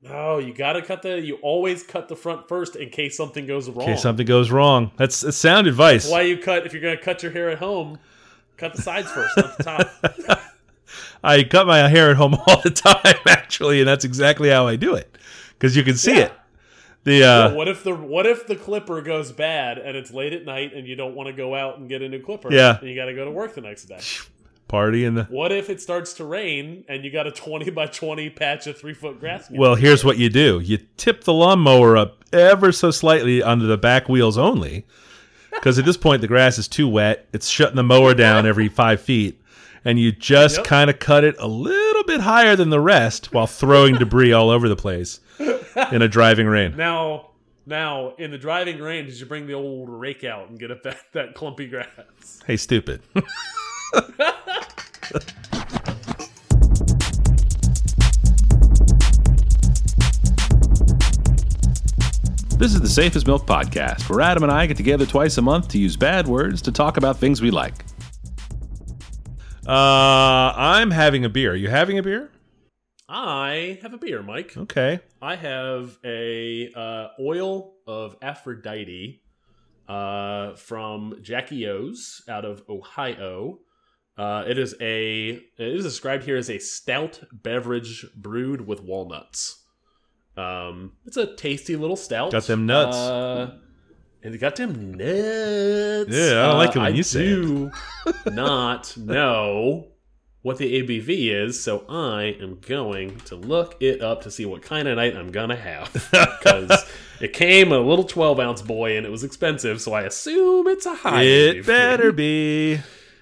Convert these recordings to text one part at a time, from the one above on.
No, you gotta cut the. You always cut the front first in case something goes wrong. In case something goes wrong. That's, that's sound advice. That's why you cut if you're gonna cut your hair at home. Cut the sides first, not the top. I cut my hair at home all the time, actually, and that's exactly how I do it because you can see Yeah. it. The uh, what if the what if the clipper goes bad and it's late at night and you don't want to go out and get a new clipper? Yeah. and you got to go to work the next day. Party in the. What if it starts to rain and you got a twenty by twenty patch of three foot grass? Well, here's what you do: you tip the lawnmower up ever so slightly under the back wheels only, because at this point the grass is too wet. It's shutting the mower down every five feet, and you just Yep. kind of cut it a little bit higher than the rest while throwing debris all over the place in a driving rain. now, now in the driving rain, did you bring the old rake out and get up that that clumpy grass? Hey, stupid. This is the Safe as Milk Podcast, where Adam and I get together twice a month to use bad words to talk about things we like. Uh, I'm having a beer. Are you having a beer? I have a beer, Mike. Okay. I have a uh, oil of Aphrodite uh, from Jackie O's out of Ohio. Uh, it is a it is described here as a stout beverage brewed with walnuts. Um, it's a tasty little stout. Got them nuts. Uh, and it got them nuts. Yeah, I don't like it Uh, when I you say it. not know what the ABV is, so I am going to look it up to see what kind of night I'm gonna have because it came a little 12 ounce boy and it was expensive, so I assume it's a high. It ABV. better be.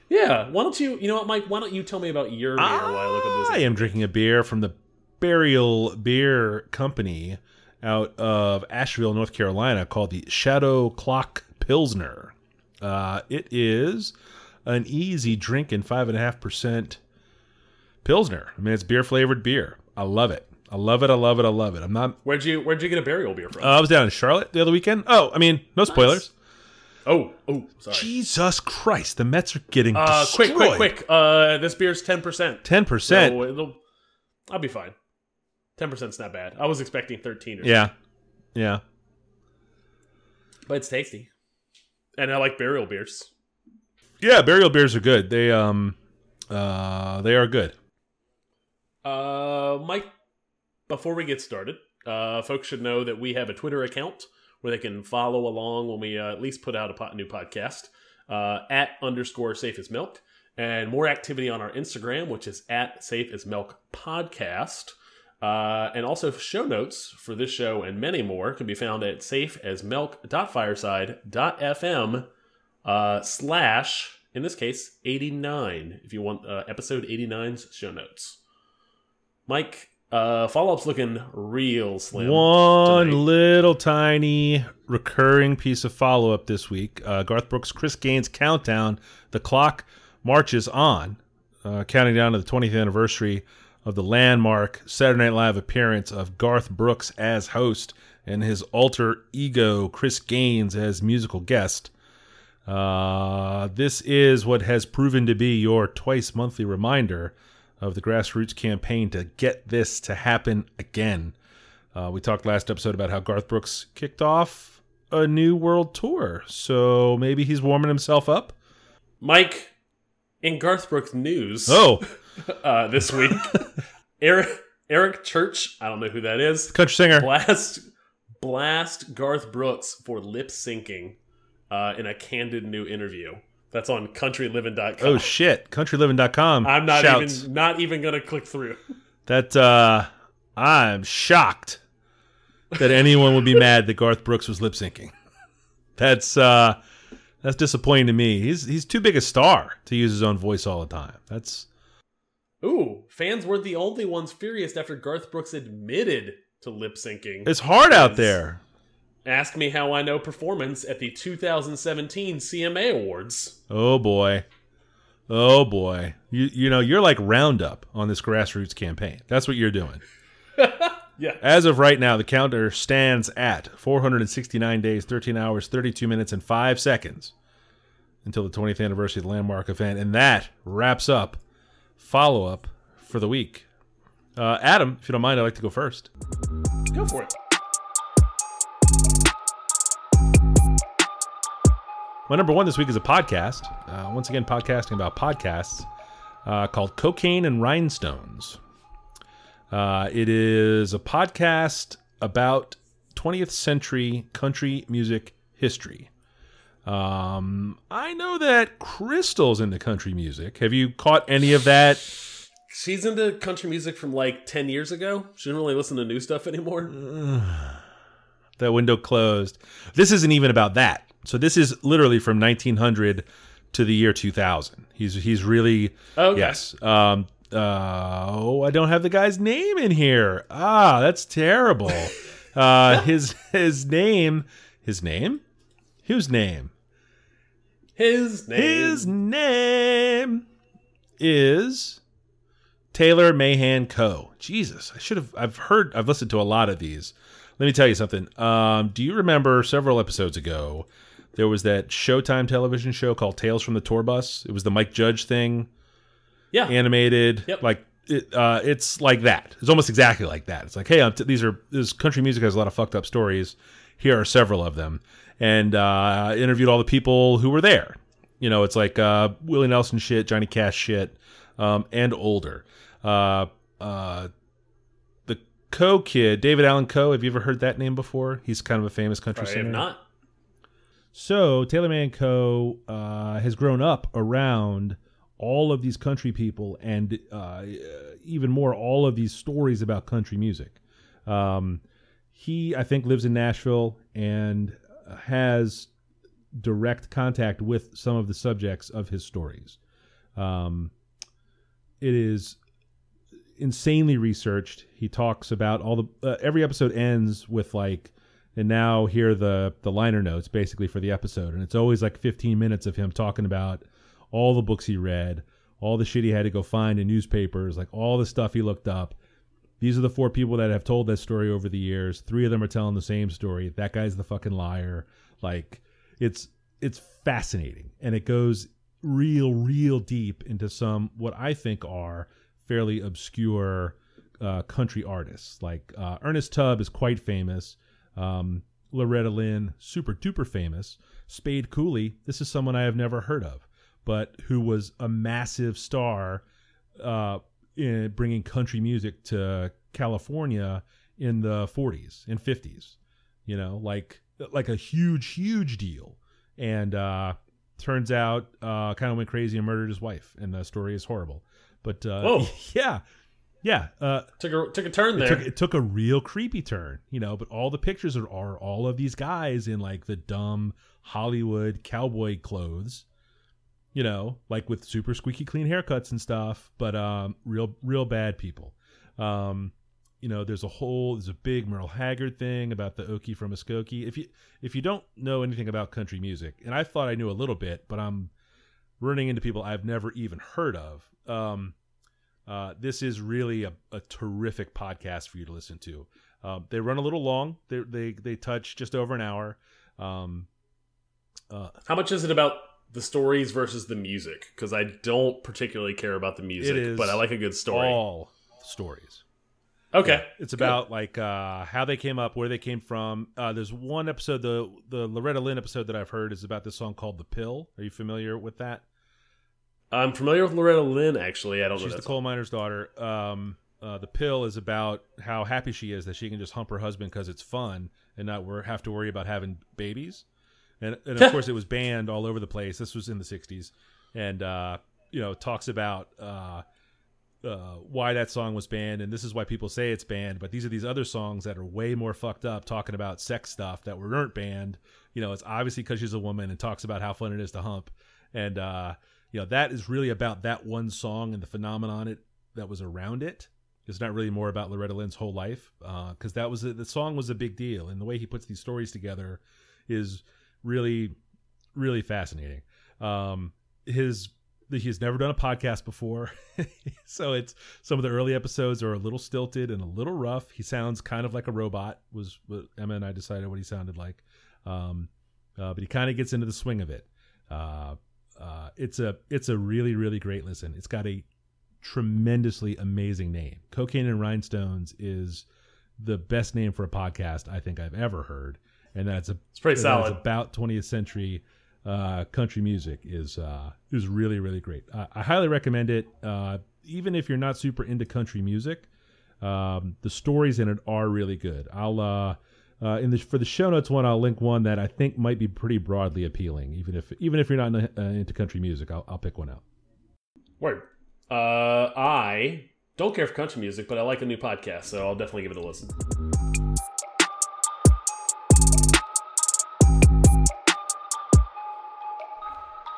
Yeah. Why don't you? You know what, Mike? Why don't you tell me about your beer while I look up this? I am drinking a beer from the Burial Beer Company out of Asheville, North Carolina, called the Shadow Clock Pilsner. Uh, it is an easy drinking five and a half percent Pilsner. I mean, it's beer flavored beer. I love it. I love it. I love it. I love it. I'm not. Where'd you Where'd you get a burial beer from? Uh, I was down in Charlotte the other weekend. Oh, I mean, no spoilers. Oh, oh, sorry. Jesus Christ, the Mets are getting Uh, quick, quick, quick. Uh, this beer's 10 percent. Ten percent. I'll be fine. Ten percent's not bad. I was expecting thirteen or Yeah, yeah. but it's tasty, and I like burial beers. Yeah, burial beers are good. They um uh they are good. Uh, Mike, before we get started, uh, folks should know that we have a Twitter account where they can follow along when we uh, at least put out a new podcast uh, at underscore safe as milk, and more activity on our Instagram, which is at safe as milk podcast. Uh, and also show notes for this show and many more can be found at safe as milk safeasmilk.fireside.fm uh, slash, in this case, 89, if you want uh, episode 89's show notes. Mike, uh, follow up's looking real slim. One tonight. little tiny recurring piece of follow up this week. Uh, Garth Brooks, Chris Gaines countdown. The clock marches on, uh, counting down to the 20th anniversary of the landmark Saturday Night Live appearance of Garth Brooks as host and his alter ego Chris Gaines as musical guest. Uh, this is what has proven to be your twice monthly reminder of the grassroots campaign to get this to happen again. Uh, we talked last episode about how Garth Brooks kicked off a new world tour, so maybe he's warming himself up. Mike, in Garth Brooks news Oh, uh, this week, Eric Eric Church, I don't know who that is, country singer. blast blast Garth Brooks for lip syncing uh, in a candid new interview. That's on countryliving.com. Oh shit, countryliving.com. I'm not shouts. even not even gonna click through. That uh, I'm shocked that anyone would be mad that Garth Brooks was lip syncing. That's uh, that's disappointing to me. He's he's too big a star to use his own voice all the time. That's Ooh, fans weren't the only ones furious after Garth Brooks admitted to lip syncing. it's hard out there. Ask me how I know performance at the 2017 CMA Awards. Oh boy. Oh boy. You you know, you're like Roundup on this grassroots campaign. That's what you're doing. Yeah. As of right now, the counter stands at 469 days, 13 hours, 32 minutes, and 5 seconds until the 20th anniversary of the landmark event. And that wraps up follow up for the week. Uh, Adam, if you don't mind, I'd like to go first. Go for it. My number one this week is a podcast. Uh, once again, podcasting about podcasts uh, called Cocaine and Rhinestones. Uh, it is a podcast about 20th century country music history. Um, I know that Crystal's into country music. Have you caught any of that? She's into country music from like 10 years ago. She doesn't really listen to new stuff anymore. That window closed. This isn't even about that. So this is literally from 1900 to the year 2000. He's he's really Okay. yes. Um, uh, oh, I don't have the guy's name in here. Ah, that's terrible. uh, his his name, his name, whose name? His name. His name is Tyler Mahan Coe. Jesus, I should have. I've heard. I've listened to a lot of these. Let me tell you something. Um, do you remember several episodes ago? There was that Showtime television show called Tales from the Tour Bus. It was the Mike Judge thing, yeah. animated. Yep. Like it, uh, it's like that. It's almost exactly like that. It's like, hey, these are this country music has a lot of fucked up stories. Here are several of them, and uh, I interviewed all the people who were there. You know, it's like uh, Willie Nelson shit, Johnny Cash shit, um, and older. Uh, uh, the Coe kid, David Allan Coe. Have you ever heard that name before? He's kind of a famous country I singer. am not. So Tyler Mahan Coe. Uh, has grown up around all of these country people and uh, even more all of these stories about country music. Um, he, I think, lives in Nashville and has direct contact with some of the subjects of his stories. Um, it is insanely researched. He talks about all the uh, every episode ends with like and now here are the the liner notes basically for the episode. And it's always like 15 minutes of him talking about all the books he read all the shit he had to go find in newspapers like all the stuff he looked up. These are the four people that have told that story over the years. Three of them are telling the same story. That guy's the fucking liar. Like it's it's fascinating. And it goes real real deep into some what i think are fairly obscure uh, country artists. Like uh, ernest tubb is quite famous um, Loretta Lynn, super duper famous. Spade Cooley, this is someone I have never heard of, but who was a massive star uh, in bringing country music to California in the 40s and 50s. You know, like like a huge, huge deal. And uh, turns out, uh, kind of went crazy and murdered his wife, and the story is horrible. But uh, Whoa. yeah, yeah. Uh, Took a took a turn it there. took, it took a real creepy turn, you know. But all the pictures are, are all of these guys in like the dumb Hollywood cowboy clothes, you know, like with super squeaky clean haircuts and stuff. But um, real, real bad people. Um, you know, there's a whole there's a big Merle Haggard thing about the Okie from Muskogee. If you if you don't know anything about country music, and I thought I knew a little bit, but I'm running into people I've never even heard of. Um, uh, this is really a, a terrific podcast for you to listen to. Um, they run a little long. They they they touch just over an hour. Um, uh, How much is it about the stories versus the music? Because I don't particularly care about the music, is but I like a good story. all stories. okay. Yeah, it's about like uh, how they came up, where they came from. Uh, there's one episode, the the Loretta Lynn episode that I've heard is about this song called "The Pill." Are you familiar with that? I'm familiar with Loretta Lynn. Actually, I don't She's know She's the coal miner's daughter. Um, uh, the pill is about how happy she is that she can just hump her husband because it's fun and not have to worry about having babies. And, and of course, it was banned all over the place. This was in the '60s, and uh, you know talks about uh, uh, why that song was banned, and this is why people say it's banned. But these are these other songs that are way more fucked up, talking about sex stuff that weren't banned. You know, it's obviously because she's a woman and talks about how fun it is to hump, and uh, you know that is really about that one song and the phenomenon it that was around it. It's not really more about Loretta Lynn's whole life because that was a, the song was a big deal, and the way he puts these stories together is really, really fascinating. Um, his he's never done a podcast before, so it's some of the early episodes are a little stilted and a little rough. He sounds kind of like a robot. Was what Emma and I decided what he sounded like, um, uh, but he kind of gets into the swing of it. Uh, uh, it's a it's a really really great listen. It's got a tremendously amazing name. Cocaine and Rhinestones is the best name for a podcast I think I've ever heard, and that's a It's pretty solid. about 20th century uh, country music is uh, is really really great. I, I highly recommend it. Uh, even if you're not super into country music, um, the stories in it are really good. I'll uh, in the for the show notes one, I'll link one that I think might be pretty broadly appealing. Even if even if you're not in, uh, into country music, I'll, I'll pick one out. Word. Uh, I don't care for country music, but I like a new podcast, so I'll definitely give it a listen.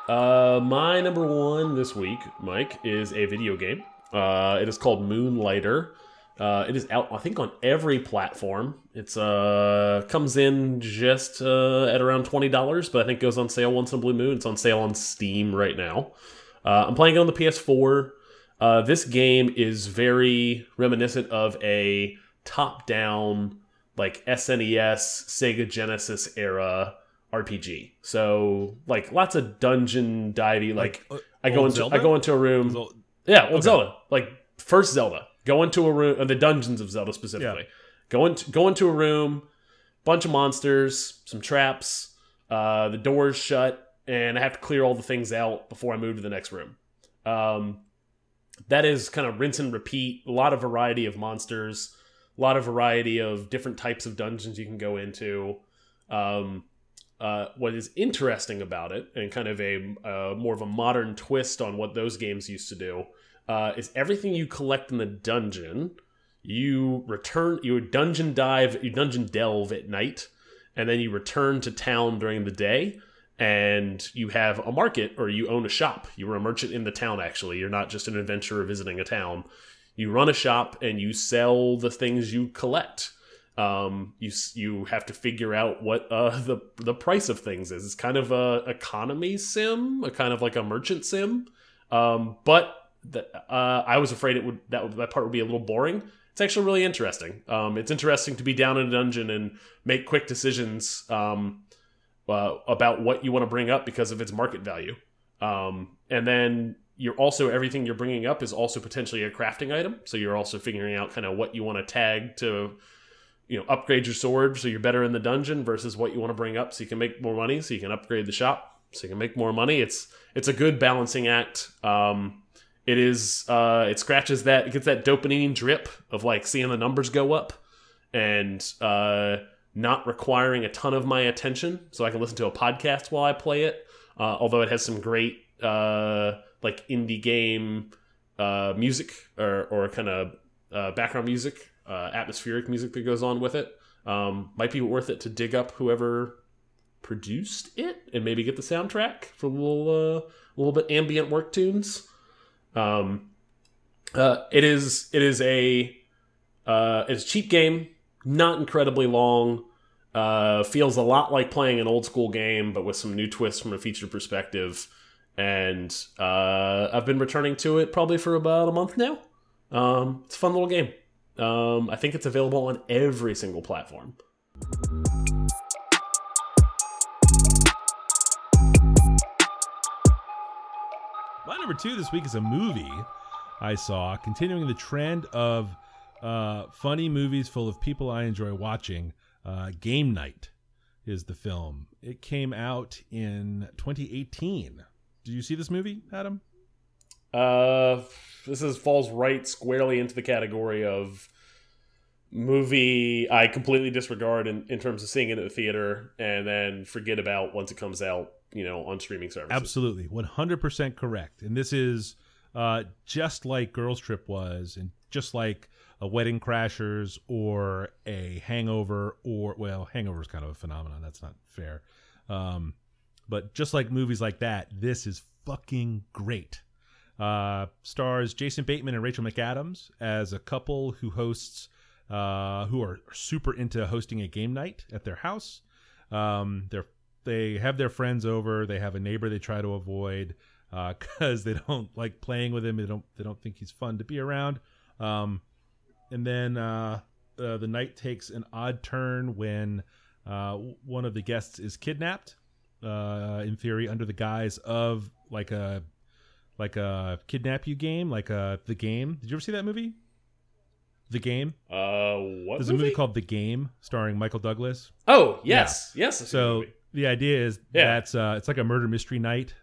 Uh, my number one this week, Mike, is a video game. Uh, it is called Moonlighter. Uh, it is out, I think, on every platform. It's uh comes in just uh, at around twenty dollars, but I think goes on sale once in a blue moon. It's on sale on Steam right now. Uh, I'm playing it on the PS4. Uh, this game is very reminiscent of a top-down, like SNES, Sega Genesis era RPG. So, like, lots of dungeon divey. Like, I go into Zelda? I go into a room. So- Yeah, old Zelda, like first Zelda. Go into a room, uh, the dungeons of Zelda specifically. Go into go into a room, bunch of monsters, some traps. Uh, the doors shut, and I have to clear all the things out before I move to the next room. Um, that is kind of rinse and repeat. A lot of variety of monsters, a lot of variety of different types of dungeons you can go into. Um, uh, what is interesting about it, and kind of a uh, more of a modern twist on what those games used to do, uh, is everything you collect in the dungeon, you return, you dungeon dive, you dungeon delve at night, and then you return to town during the day, and you have a market or you own a shop. You are a merchant in the town. Actually, you're not just an adventurer visiting a town. You run a shop and you sell the things you collect um, you you have to figure out what uh, the the price of things is. It's kind of a economy sim, a kind of like a merchant sim. Um, but the, uh, I was afraid it would that would, that part would be a little boring. It's actually really interesting. Um, it's interesting to be down in a dungeon and make quick decisions um, uh, about what you want to bring up because of its market value. Um, and then you're also everything you're bringing up is also potentially a crafting item. So you're also figuring out kind of what you want to tag to you know upgrade your sword so you're better in the dungeon versus what you want to bring up so you can make more money so you can upgrade the shop so you can make more money it's it's a good balancing act um it is uh it scratches that it gets that dopamine drip of like seeing the numbers go up and uh not requiring a ton of my attention so i can listen to a podcast while i play it uh, although it has some great uh like indie game uh music or or kind of uh, background music, atmospheric music that goes on with it. Um, might be worth it to dig up whoever produced it and maybe get the soundtrack for a little, uh, a little bit ambient work tunes. Um, uh, it is it is a uh, it's a cheap game, not incredibly long. Uh, feels a lot like playing an old school game, but with some new twists from a feature perspective. And uh, I've been returning to it probably for about a month now. Um, it's a fun little game. Um, I think it's available on every single platform. Number two this week is a movie I saw, continuing the trend of uh, funny movies full of people I enjoy watching. Uh, Game Night is the film. It came out in 2018. Did you see this movie, Adam? Uh, this is falls right squarely into the category of movie I completely disregard in, in terms of seeing it at the theater and then forget about once it comes out, you know, on streaming services. Absolutely, 100% correct. And this is uh, just like Girls Trip was, and just like a Wedding Crashers or a Hangover, or well, Hangover is kind of a phenomenon. That's not fair. Um, but just like movies like that, this is fucking great. Uh, stars Jason Bateman and Rachel McAdams as a couple who hosts, uh, who are super into hosting a game night at their house. Um, they're they have their friends over. They have a neighbor they try to avoid because they don't like playing with him. They don't they don't think he's fun to be around. Um, and then uh, uh, the night takes an odd turn when uh, one of the guests is kidnapped. Uh, in theory, under the guise of like a like a kidnap you game, like uh the game. Did you ever see that movie? The Game. Uh, what? There's a movie called The Game starring Michael Douglas. Oh yes, yes. Seen the So movie. The idea is Yeah. that's uh, it's like a murder mystery night.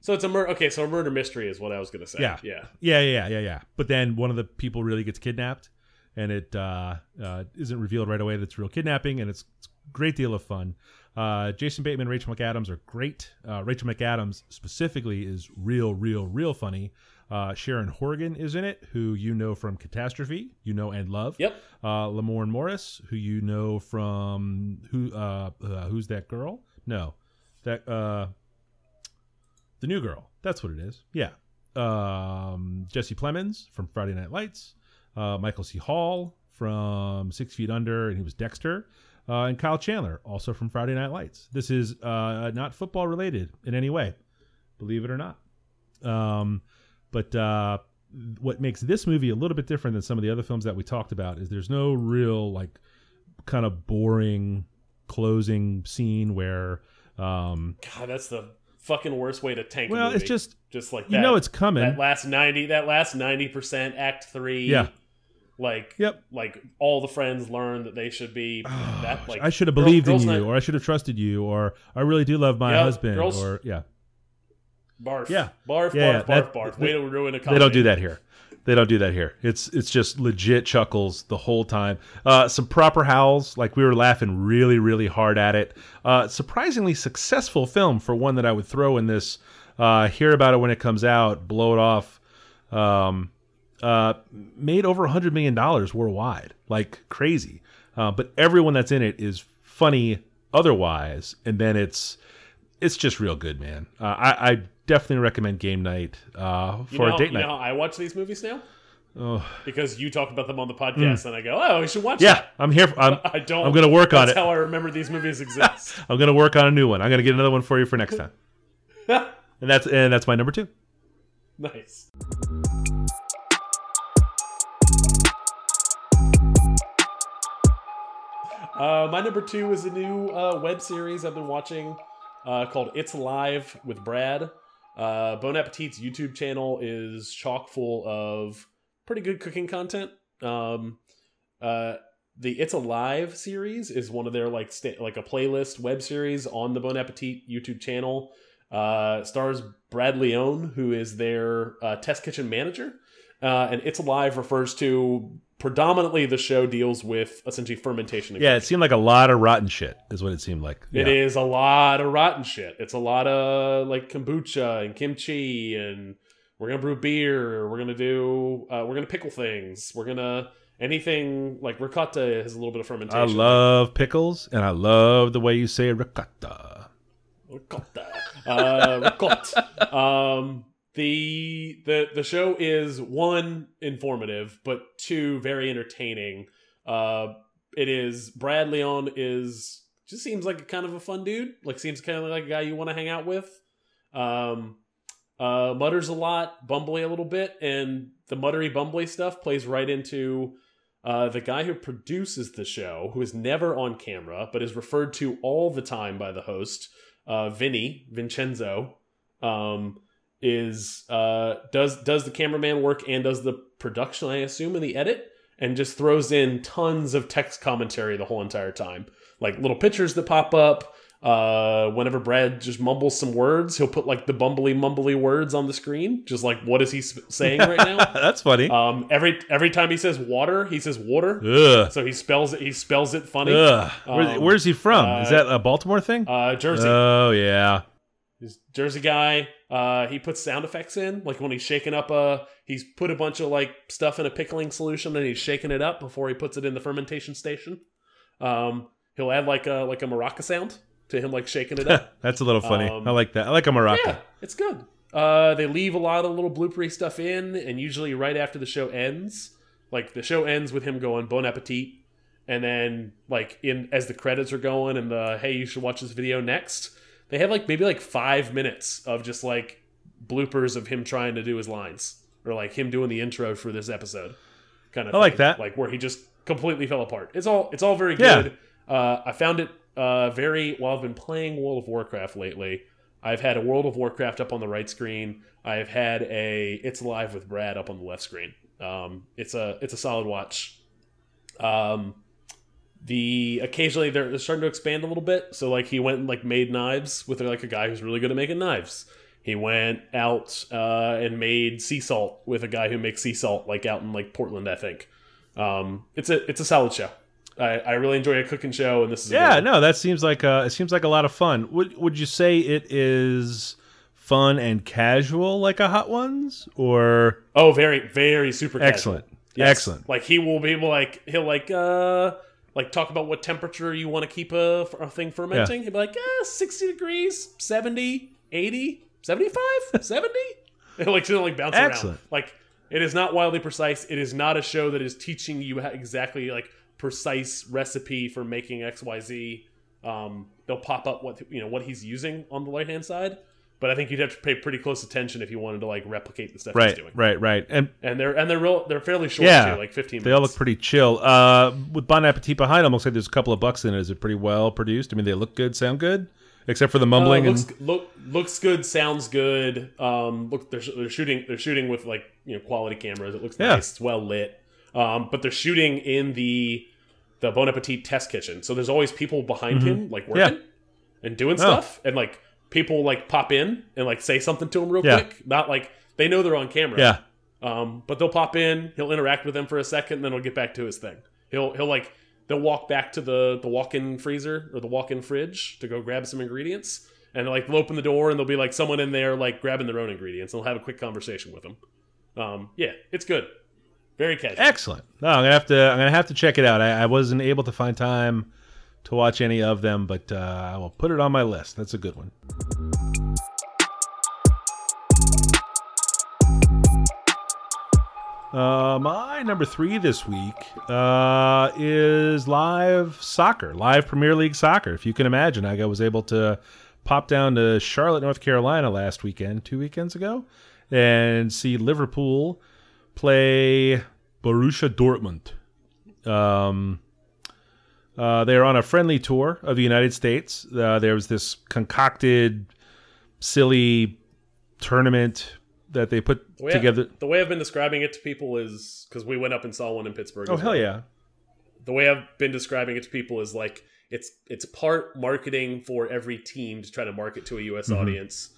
so it's a murder. Okay, so a murder mystery is what I was gonna say. Yeah. yeah. Yeah, yeah, yeah, yeah. But then one of the people really gets kidnapped, and it uh, uh, isn't revealed right away that it's real kidnapping, and it's, it's a great deal of fun. Uh, Jason Bateman, Rachel McAdams are great. Uh, Rachel McAdams specifically is real, real, real funny. Uh, Sharon Horgan is in it, who you know from Catastrophe, you know and love. Yep. Uh, Lamorne Morris, who you know from who? Uh, uh, who's that girl? No, that uh, the new girl. That's what it is. Yeah. Um, Jesse Plemons from Friday Night Lights. Uh, Michael C. Hall from Six Feet Under, and he was Dexter. Uh, and Kyle Chandler, also from Friday Night Lights. This is uh, not football related in any way, believe it or not. Um, but uh, what makes this movie a little bit different than some of the other films that we talked about is there's no real like kind of boring closing scene where um, God, that's the fucking worst way to tank. a well movie. it's just just like you know it's coming that last ninety. That last ninety percent, Act Three. Yeah. Like. yep Like all the friends learn that they should be that. Like I should have girl- believed in you, night- or I should have trusted you, or I really do love my Yeah, husband, girls- or yeah. Barf. Yeah. Barf. Yeah, barf. barf. Barf. they- Way to ruin a comedy. They don't do that here. They don't do that here. It's it's just legit chuckles the whole time. Uh, some proper howls, like we were laughing really really hard at it. Uh, surprisingly successful film for one that I would throw in this. Uh, hear about it when it comes out, blow it off. Um, uh, made over a hundred million dollars worldwide, like crazy. Uh, but everyone that's in it is funny otherwise, and then it's it's just real good, man. Uh, I, I definitely recommend Game Night uh, You for know, a date you night. know I watch these movies now? Oh. Because you talk about them on the podcast, and I go, "Oh, we should watch." Yeah, that." I'm here. For, I'm, I don't. I'm gonna work on That's it. how I remember these movies exist. I'm gonna work on a new one. I'm gonna get another one for you for next time. And that's and that's my number two. nice. Uh, my number two is a new uh, web series I've been watching uh, called It's Alive with Brad. Uh, bon Appetit's YouTube channel is chock full of pretty good cooking content. Um, uh, the It's Alive series is one of their like like a playlist web series on the Bon Appetit YouTube channel. Uh, stars Brad Leone, who is their uh, test kitchen manager. Uh, and It's Alive refers to predominantly the show deals with essentially fermentation. Yeah, it seemed like a lot of rotten shit. Is what it seemed like. it yeah. is a lot of rotten shit. It's a lot of like kombucha and kimchi, and we're gonna brew beer. We're gonna do. Uh, we're gonna pickle things. We're gonna anything like ricotta has a little bit of fermentation. I love pickles, and I love the way you say ricotta. ricotta. Uh, ricotta. Um, the the the show is one informative, but two very entertaining. Uh, it is Brad Leone is just seems like a kind of a fun dude. Like seems kind of like a guy you want to hang out with. Um, uh, mutters a lot, bumbly a little bit, and the muttery bumbly stuff plays right into uh, the guy who produces the show, who is never on camera but is referred to all the time by the host, uh, Vinny Vincenzo, um, is uh, does does the cameraman work and does the production, I assume, and the edit, and just throws in tons of text commentary the whole entire time, like little pictures that pop up. Uh, whenever Brad just mumbles some words, he'll put like the bumbly mumbly words on the screen, just like what is he saying right now. That's funny. Um, every every time he says water, he says water. Ugh. So he spells it. He spells it funny. Ugh. Where- Um, where's he from? Is uh, that a Baltimore thing? Uh, Jersey. oh yeah. He's Jersey guy. Uh, he puts sound effects in, like when he's shaking up a. He's put a bunch of like stuff in a pickling solution, and he's shaking it up before he puts it in the fermentation station. Um, he'll add like a like a maraca sound to him, like shaking it up. That's a little funny. Um, I like that. I like a maraca. yeah, it's good. Uh, they leave a lot of little bloopery stuff in, and usually right after the show ends, like the show ends with him going "Bon appetit," and then like in as the credits are going and the "Hey, you should watch this video next," they have like maybe like five minutes of just like bloopers of him trying to do his lines or like him doing the intro for this episode, kind of. I like that. like where he just completely fell apart. It's all it's all very Yeah. good. Uh, I found it uh, very while I've been playing World of Warcraft lately. I've had a World of Warcraft up on the right screen. I've had a It's Alive with Brad up on the left screen. Um, it's a it's a solid watch. Um, the occasionally they're, they're starting to expand a little bit. So like he went and like made knives with like a guy who's really good at making knives. He went out uh, and made sea salt with a guy who makes sea salt like out in like Portland, I think. Um, it's a it's a solid show. I, I really enjoy a cooking show, and this is a Yeah, no, that seems like uh, it seems like a lot of fun. Would would you say it is fun and casual like a Hot Ones, or oh very very super casual. excellent, Yes. excellent? Like he will be able like he'll like uh like talk about what temperature you want to keep a, a thing fermenting. He'd be like, eh, 60 degrees, 70, 80, 75, 70. And like she'll like bounce Excellent. around. Like it is not wildly precise. It is not a show that is teaching you exactly like precise recipe for making XYZ. Um, they'll pop up what you know what he's using on the right hand side. But I think you'd have to pay pretty close attention if you wanted to like replicate the stuff he's Right, doing. right, right. And And they're and they're real they're fairly short Yeah. too, like 15 they all look pretty chill. Uh, with Bon Appetit behind them, looks like there's a couple of bucks in it. Is it pretty well produced? I mean, they look good, sound good, except for the mumbling Uh, and looks look looks good, sounds good. Um, look, they're, they're shooting they're shooting with like you know quality cameras. It looks Yeah. nice, it's well lit. Um, but they're shooting in the the Bon Appetit test kitchen, so there's always people behind him like Mm-hmm. Yeah. working and doing Oh. stuff, and like people like pop in and like say something to him real Yeah. quick. Not like they know they're on camera. yeah, Um, but they'll pop in, he'll interact with them for a second, and then he'll get back to his thing. He'll he'll like they'll walk back to the the walk-in freezer or the walk-in fridge to go grab some ingredients, and like they'll open the door and there'll be like someone in there like grabbing their own ingredients. And they'll have a quick conversation with them. Um, yeah, it's good, very casual. excellent. No, I'm gonna have to. I'm gonna have to check it out. I, I wasn't able to find time to watch any of them, but uh, I will put it on my list. That's a good one. Uh, my number three this week uh, is live soccer, live Premier League soccer. If you can imagine, I was able to pop down to Charlotte, North Carolina last weekend, two weekends ago, and see Liverpool play Borussia Dortmund. Um, uh, they're on a friendly tour of the United States. Uh, there was this concocted, silly tournament that they put The together. I, the way I've been describing it to people is because we went up and saw one in Pittsburgh. Oh hell well. yeah! the way I've been describing it to people is like it's it's part marketing for every team to try to market to a U.S. Mhm. audience,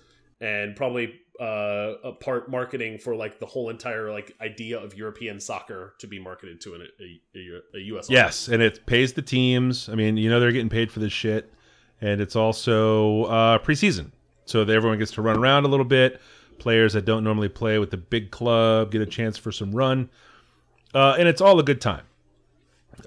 and probably uh, a part marketing for like the whole entire like idea of European soccer to be marketed to an, a, a, a U.S. Yes, and it pays the teams. I mean, you know they're getting paid for this shit, and it's also uh, preseason, so everyone gets to run around a little bit. Players that don't normally play with the big club get a chance for some run, uh, and it's all a good time.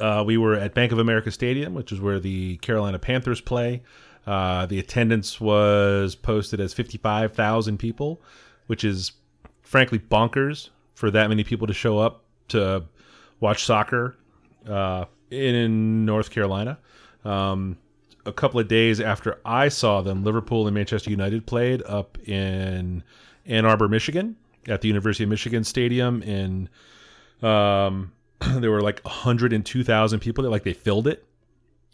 Uh, we were at Bank of America Stadium, which is where the Carolina Panthers play. Uh, the attendance was posted as 55,000 people, which is frankly bonkers for that many people to show up to watch soccer uh, in North Carolina. Um, a couple of days after I saw them, Liverpool and Manchester United played up in Ann Arbor, Michigan, at the University of Michigan Stadium. In um, there were like 102,000 people there, like they filled it,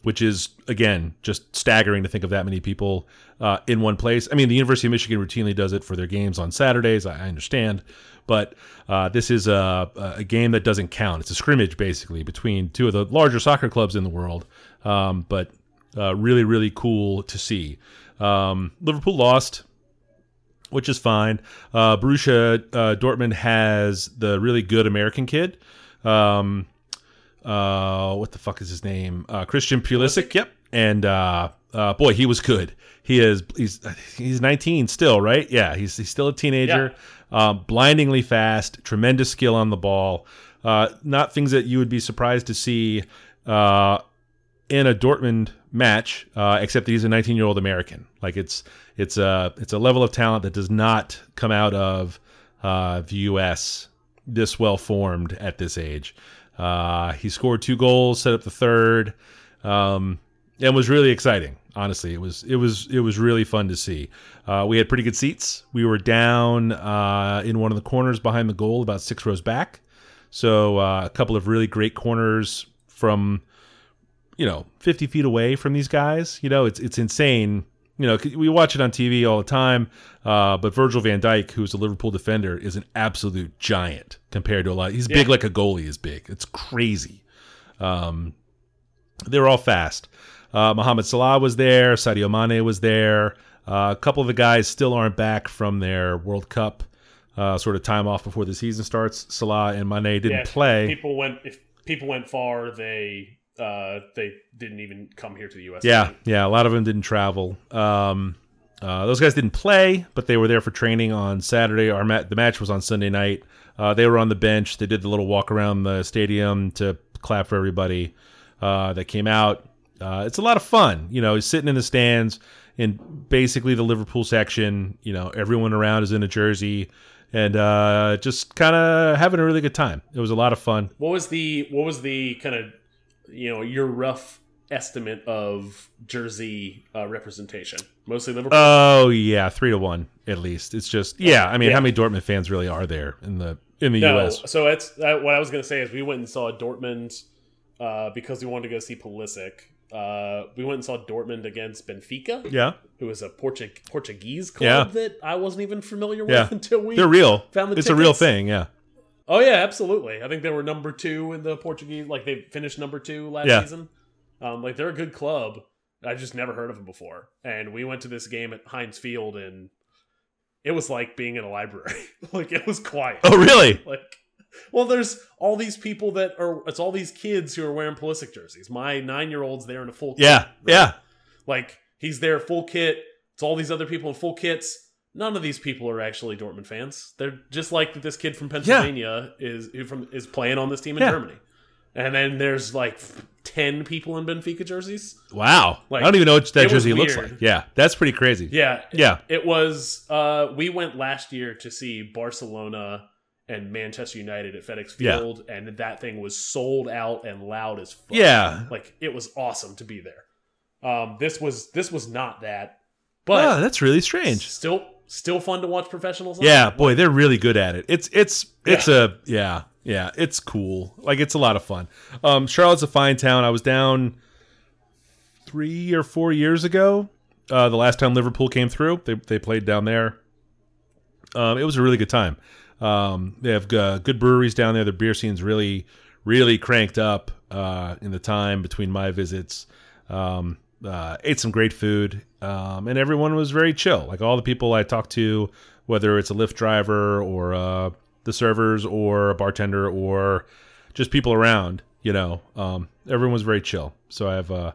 which is again just staggering to think of that many people uh, in one place. I mean, the University of Michigan routinely does it for their games on Saturdays. I understand, but uh, this is a, a game that doesn't count. It's a scrimmage basically between two of the larger soccer clubs in the world. Um, but uh, really, really cool to see. Um, Liverpool lost which is fine. Uh, Borussia uh, Dortmund has the really good American kid. Um, uh, what the fuck is his name? Uh, Christian Pulisic. Yep. And uh, uh, boy, he was good. He is he's he's 19 still, right? Yeah, he's he's still a teenager. Um, blindingly fast, tremendous skill on the ball. Uh, not things that you would be surprised to see uh, in a Dortmund match, uh, except that he's a 19 year old American. Like it's it's a it's a level of talent that does not come out of uh, the U.S. this well formed at this age. Uh, he scored two goals, set up the third, um, and was really exciting. Honestly, it was it was it was really fun to see. Uh, we had pretty good seats. We were down uh, in one of the corners behind the goal, about six rows back. So uh, a couple of really great corners from you know 50 feet away from these guys. You know, it's it's insane You know, we watch it on TV all the time, uh, but Virgil van Dijk, who's a Liverpool defender, is an absolute giant compared to a lot. He's big like a goalie is big. It's crazy. Um, they're all fast. Uh, Mohamed Salah was there. Sadio Mane was there. Uh, a couple of the guys still aren't back from their World Cup uh, sort of time off before the season starts. Salah and Mane didn't Yeah, play. People went if people went far, they uh, they didn't even come here to the U.S. Yeah, yeah. A lot of them didn't travel. Um, uh, those guys didn't play, but they were there for training on Saturday. Our ma- the match was on Sunday night. Uh, they were on the bench. They did the little walk around the stadium to clap for everybody uh, that came out. Uh, it's a lot of fun, you know. Sitting in the stands in basically the Liverpool section. You know, everyone around is in a jersey, and uh, just kind of having a really good time. It was a lot of fun. What was the what was the kind of you know your rough estimate of jersey uh, representation? Mostly Liverpool. Oh yeah, three to one at least. It's just yeah. I mean, Yeah. how many Dortmund fans really are there in the in the no, U.S.? so it's uh, what I was going to say is we went and saw Dortmund uh, because we wanted to go see Pulisic. Uh, we went and saw Dortmund against Benfica, Yeah, who is a Portu- Portuguese club Yeah. that I wasn't even familiar with Yeah. until we they're real. found the it's a real thing. Yeah, Oh yeah, absolutely. I think they were number two in the Portuguese. Like they finished number two last Yeah. season. Um, like they're a good club. I just never heard of them before. And we went to this game at Heinz Field, and it was like being in a library. like it was quiet. Oh really? Like, well, there's all these people that are. It's all these kids who are wearing Pulisic jerseys. My nine year old's there in a full. Kit, Yeah, right? yeah. Like he's there full kit. It's all these other people in full kits. None of these people are actually Dortmund fans. They're just like this kid from Pennsylvania is who from is playing on this team in Yeah. Germany. And then there's like ten people in Benfica jerseys. Wow. Like, I don't even know what that jersey looks like. Yeah, that's pretty crazy. Yeah, Yeah. It was. Uh, we went last year to see Barcelona and Manchester United at FedEx Yeah. Field, and that thing was sold out and loud as fuck. Yeah. like it was awesome to be there. Um, this was this was not that, but oh, that's really strange. still still fun to watch professionals. on. Yeah, boy, they're really good at it. It's it's it's a yeah yeah it's cool. Like it's a lot of fun. Um, Charlotte's a fine town. I was down three or four years ago. Uh, the last time Liverpool came through, they they played down there. Um, it was a really good time. Um, they have uh, good breweries down there. The beer scene's really really cranked up uh, in the time between my visits. Um, uh, ate some great food, um, and everyone was very chill. Like all the people I talked to, whether it's a Lyft driver or uh, the servers or a bartender or just people around, you know, um, everyone was very chill. So I have uh,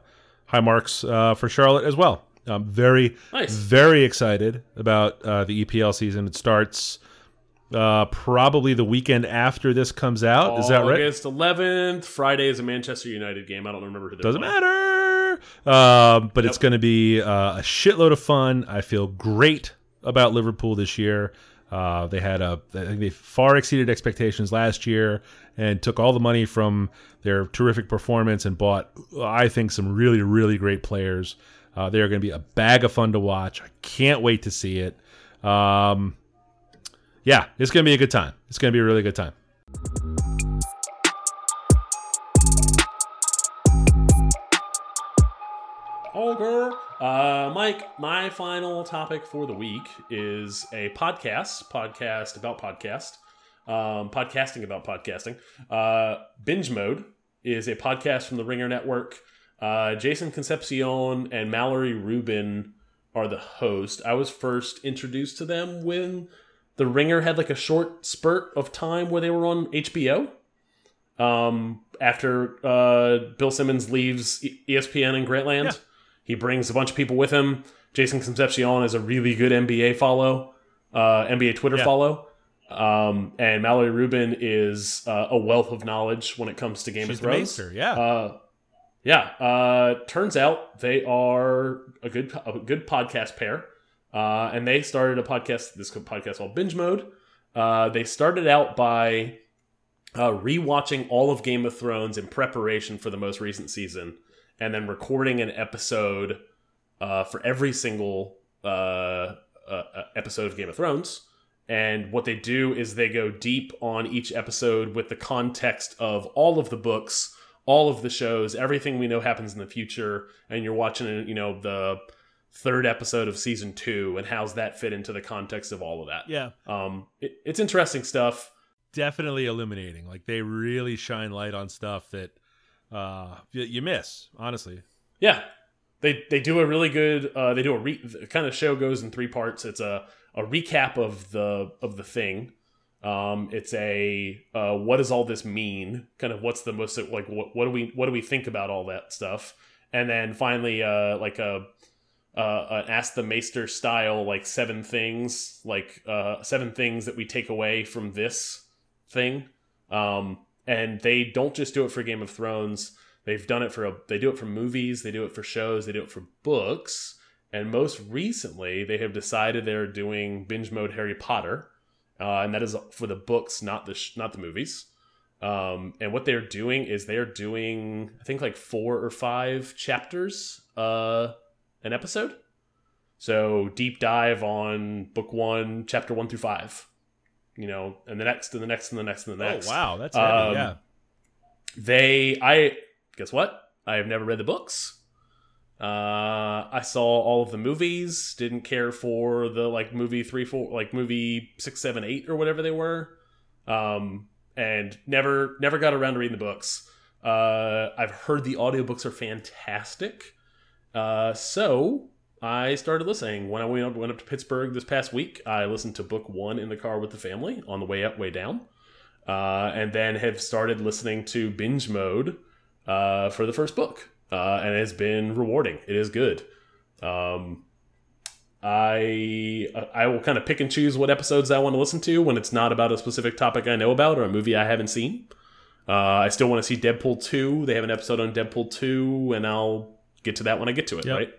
high marks uh, for Charlotte as well. I'm very, Nice. very excited about uh, the EPL season. It starts uh, probably the weekend after this comes out. Is that right? August 11th. Friday is a Manchester United game. I don't remember who. Doesn't playing. matter. Um, but it's going to be uh, a shitload of fun. I feel great about Liverpool this year. Uh, they had a, I think they far exceeded expectations last year and took all the money from their terrific performance and bought, I think, some really, really great players. Uh, they are going to be a bag of fun to watch. I can't wait to see it. Um, yeah, it's going to be a good time. It's going to be a really good time. Uh, Mike, my final topic for the week is a podcast, podcast about podcast, um, podcasting about podcasting. Uh, Binge Mode is a podcast from the Ringer Network. Uh, Jason Concepcion and Mallory Rubin are the host. I was first introduced to them when the Ringer had like a short spurt of time where they were on HBO. Um, after uh, Bill Simmons leaves ESPN and Grantland, Yeah. He brings a bunch of people with him. Jason Concepcion is a really good NBA follow, uh, NBA Twitter Yeah. follow. Um, and Mallory Rubin is uh, a wealth of knowledge when it comes to Game She's of Thrones. maester, yeah. Uh, yeah. Uh, turns out they are a good a good podcast pair, uh, and they started a podcast this podcast called Binge Mode. Uh, they started out by uh, rewatching all of Game of Thrones in preparation for the most recent season, and then recording an episode uh, for every single uh, uh, uh, episode of Game of Thrones. And what they do is they go deep on each episode with the context of all of the books, all of the shows, everything we know happens in the future, and you're watching, you know, the third episode of season two and how's that fit into the context of all of that. Yeah. Um, it, it's interesting stuff. Definitely illuminating. Like they really shine light on stuff that uh, you, you miss, honestly. Yeah, they they do a really good. Uh, they do a re, kind of show goes in three parts. It's a a recap of the of the thing. Um, it's a uh, what does all this mean? Kind of what's the most like what what do we what do we think about all that stuff? And then finally, uh, like a uh, an ask the maester style like seven things like uh, seven things that we take away from this thing. Um, and they don't just do it for Game of Thrones. They've done it for a, they do it for movies, they do it for shows, they do it for books, and most recently they have decided they're doing binge mode Harry Potter, uh, and that is for the books, not the not the movies. Um, and what they're doing is they're doing I think like four or five chapters uh, an episode. So deep dive on book one, chapter one through five you know, and the next and the next and the next and the next. Oh wow, that's heavy, um, yeah. They, I guess what? I have never read the books. Uh, I saw all of the movies. Didn't care for the like movie three, four, like movie six, seven, eight, or whatever they were. Um, and never, never got around to reading the books. Uh, I've heard the audiobooks are fantastic. Uh, so I started listening when I went up, went up to Pittsburgh this past week. I listened to book one in the car with the family on the way up, way down, uh, and then have started listening to binge mode uh, for the first book, uh, and it's been rewarding. It is good. Um, I I will kind of pick and choose what episodes I want to listen to when it's not about a specific topic I know about or a movie I haven't seen. Uh, I still want to see Deadpool two. They have an episode on Deadpool two, and I'll get to that when I get to it. Yep. Right.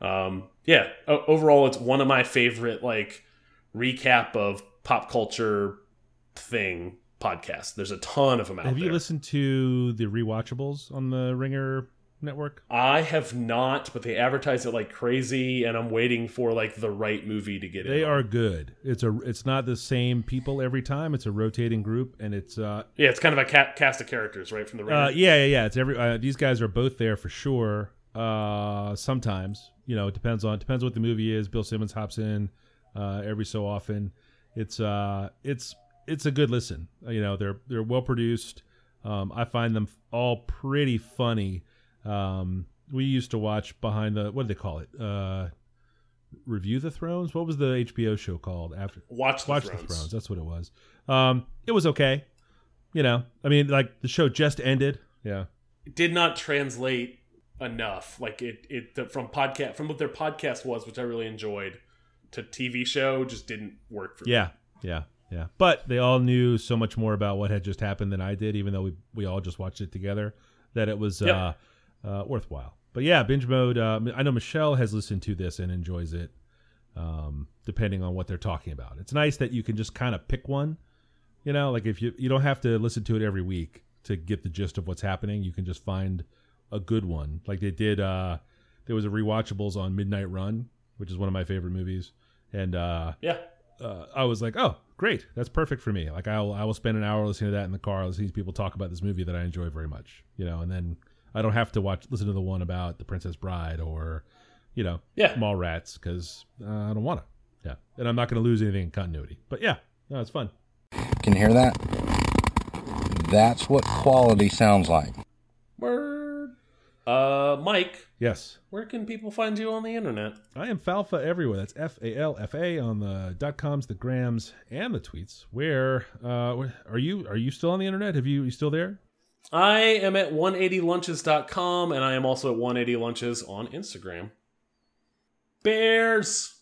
Um, yeah, overall, it's one of my favorite like recap of pop culture thing podcasts. There's a ton of them out there. Have you listened to the rewatchables on the Ringer network? I have not, but they advertise it like crazy, and I'm waiting for like the right movie to get it. They are good. It's a. It's not the same people every time. It's a rotating group, and it's. uh Yeah, it's kind of a cast of characters, right from the. Uh, yeah, yeah, yeah. It's every. Uh, these guys are both there for sure. Uh, sometimes you know, it depends on depends what the movie is. Bill Simmons hops in uh, every so often. It's uh, it's it's a good listen. Uh, you know, they're they're well produced. Um, I find them all pretty funny. Um, we used to watch behind the what do they call it? Uh, Review the Thrones. What was the HBO show called after? Watch the Watch Thrones. the Thrones. That's what it was. Um, it was okay. You know, I mean, like the show just ended. Yeah, it did not translate enough. Like it, it from podcast from what their podcast was, which I really enjoyed, to TV show just didn't work for yeah, me. Yeah, yeah, yeah. But they all knew so much more about what had just happened than I did, even though we we all just watched it together. That it was yep. uh, uh, worthwhile. But yeah, binge mode. Uh, I know Michelle has listened to this and enjoys it. Um, depending on what they're talking about, it's nice that you can just kind of pick one. You know, like if you you don't have to listen to it every week to get the gist of what's happening. You can just find a good one. Like they did. Uh, there was a rewatchables on Midnight Run, which is one of my favorite movies, and uh, yeah, uh, I was like, oh, great, that's perfect for me. Like I will, I will spend an hour listening to that in the car, listening to people talk about this movie that I enjoy very much. You know, and then I don't have to watch listen to the one about the Princess Bride or, you know, yeah, Mallrats because uh, I don't want to. Yeah, and I'm not going to lose anything in continuity. But yeah, no, it's fun. Can you hear that? That's what quality sounds like. Uh, Mike. Yes. Where can people find you on the internet? I am Falfa everywhere. That's F A L F A on the dot coms, the grams, and the tweets. Where uh, are you? Are you still on the internet? Have you? you still there? I am at 180lunches.com and I am also at 180lunches on Instagram. Bears.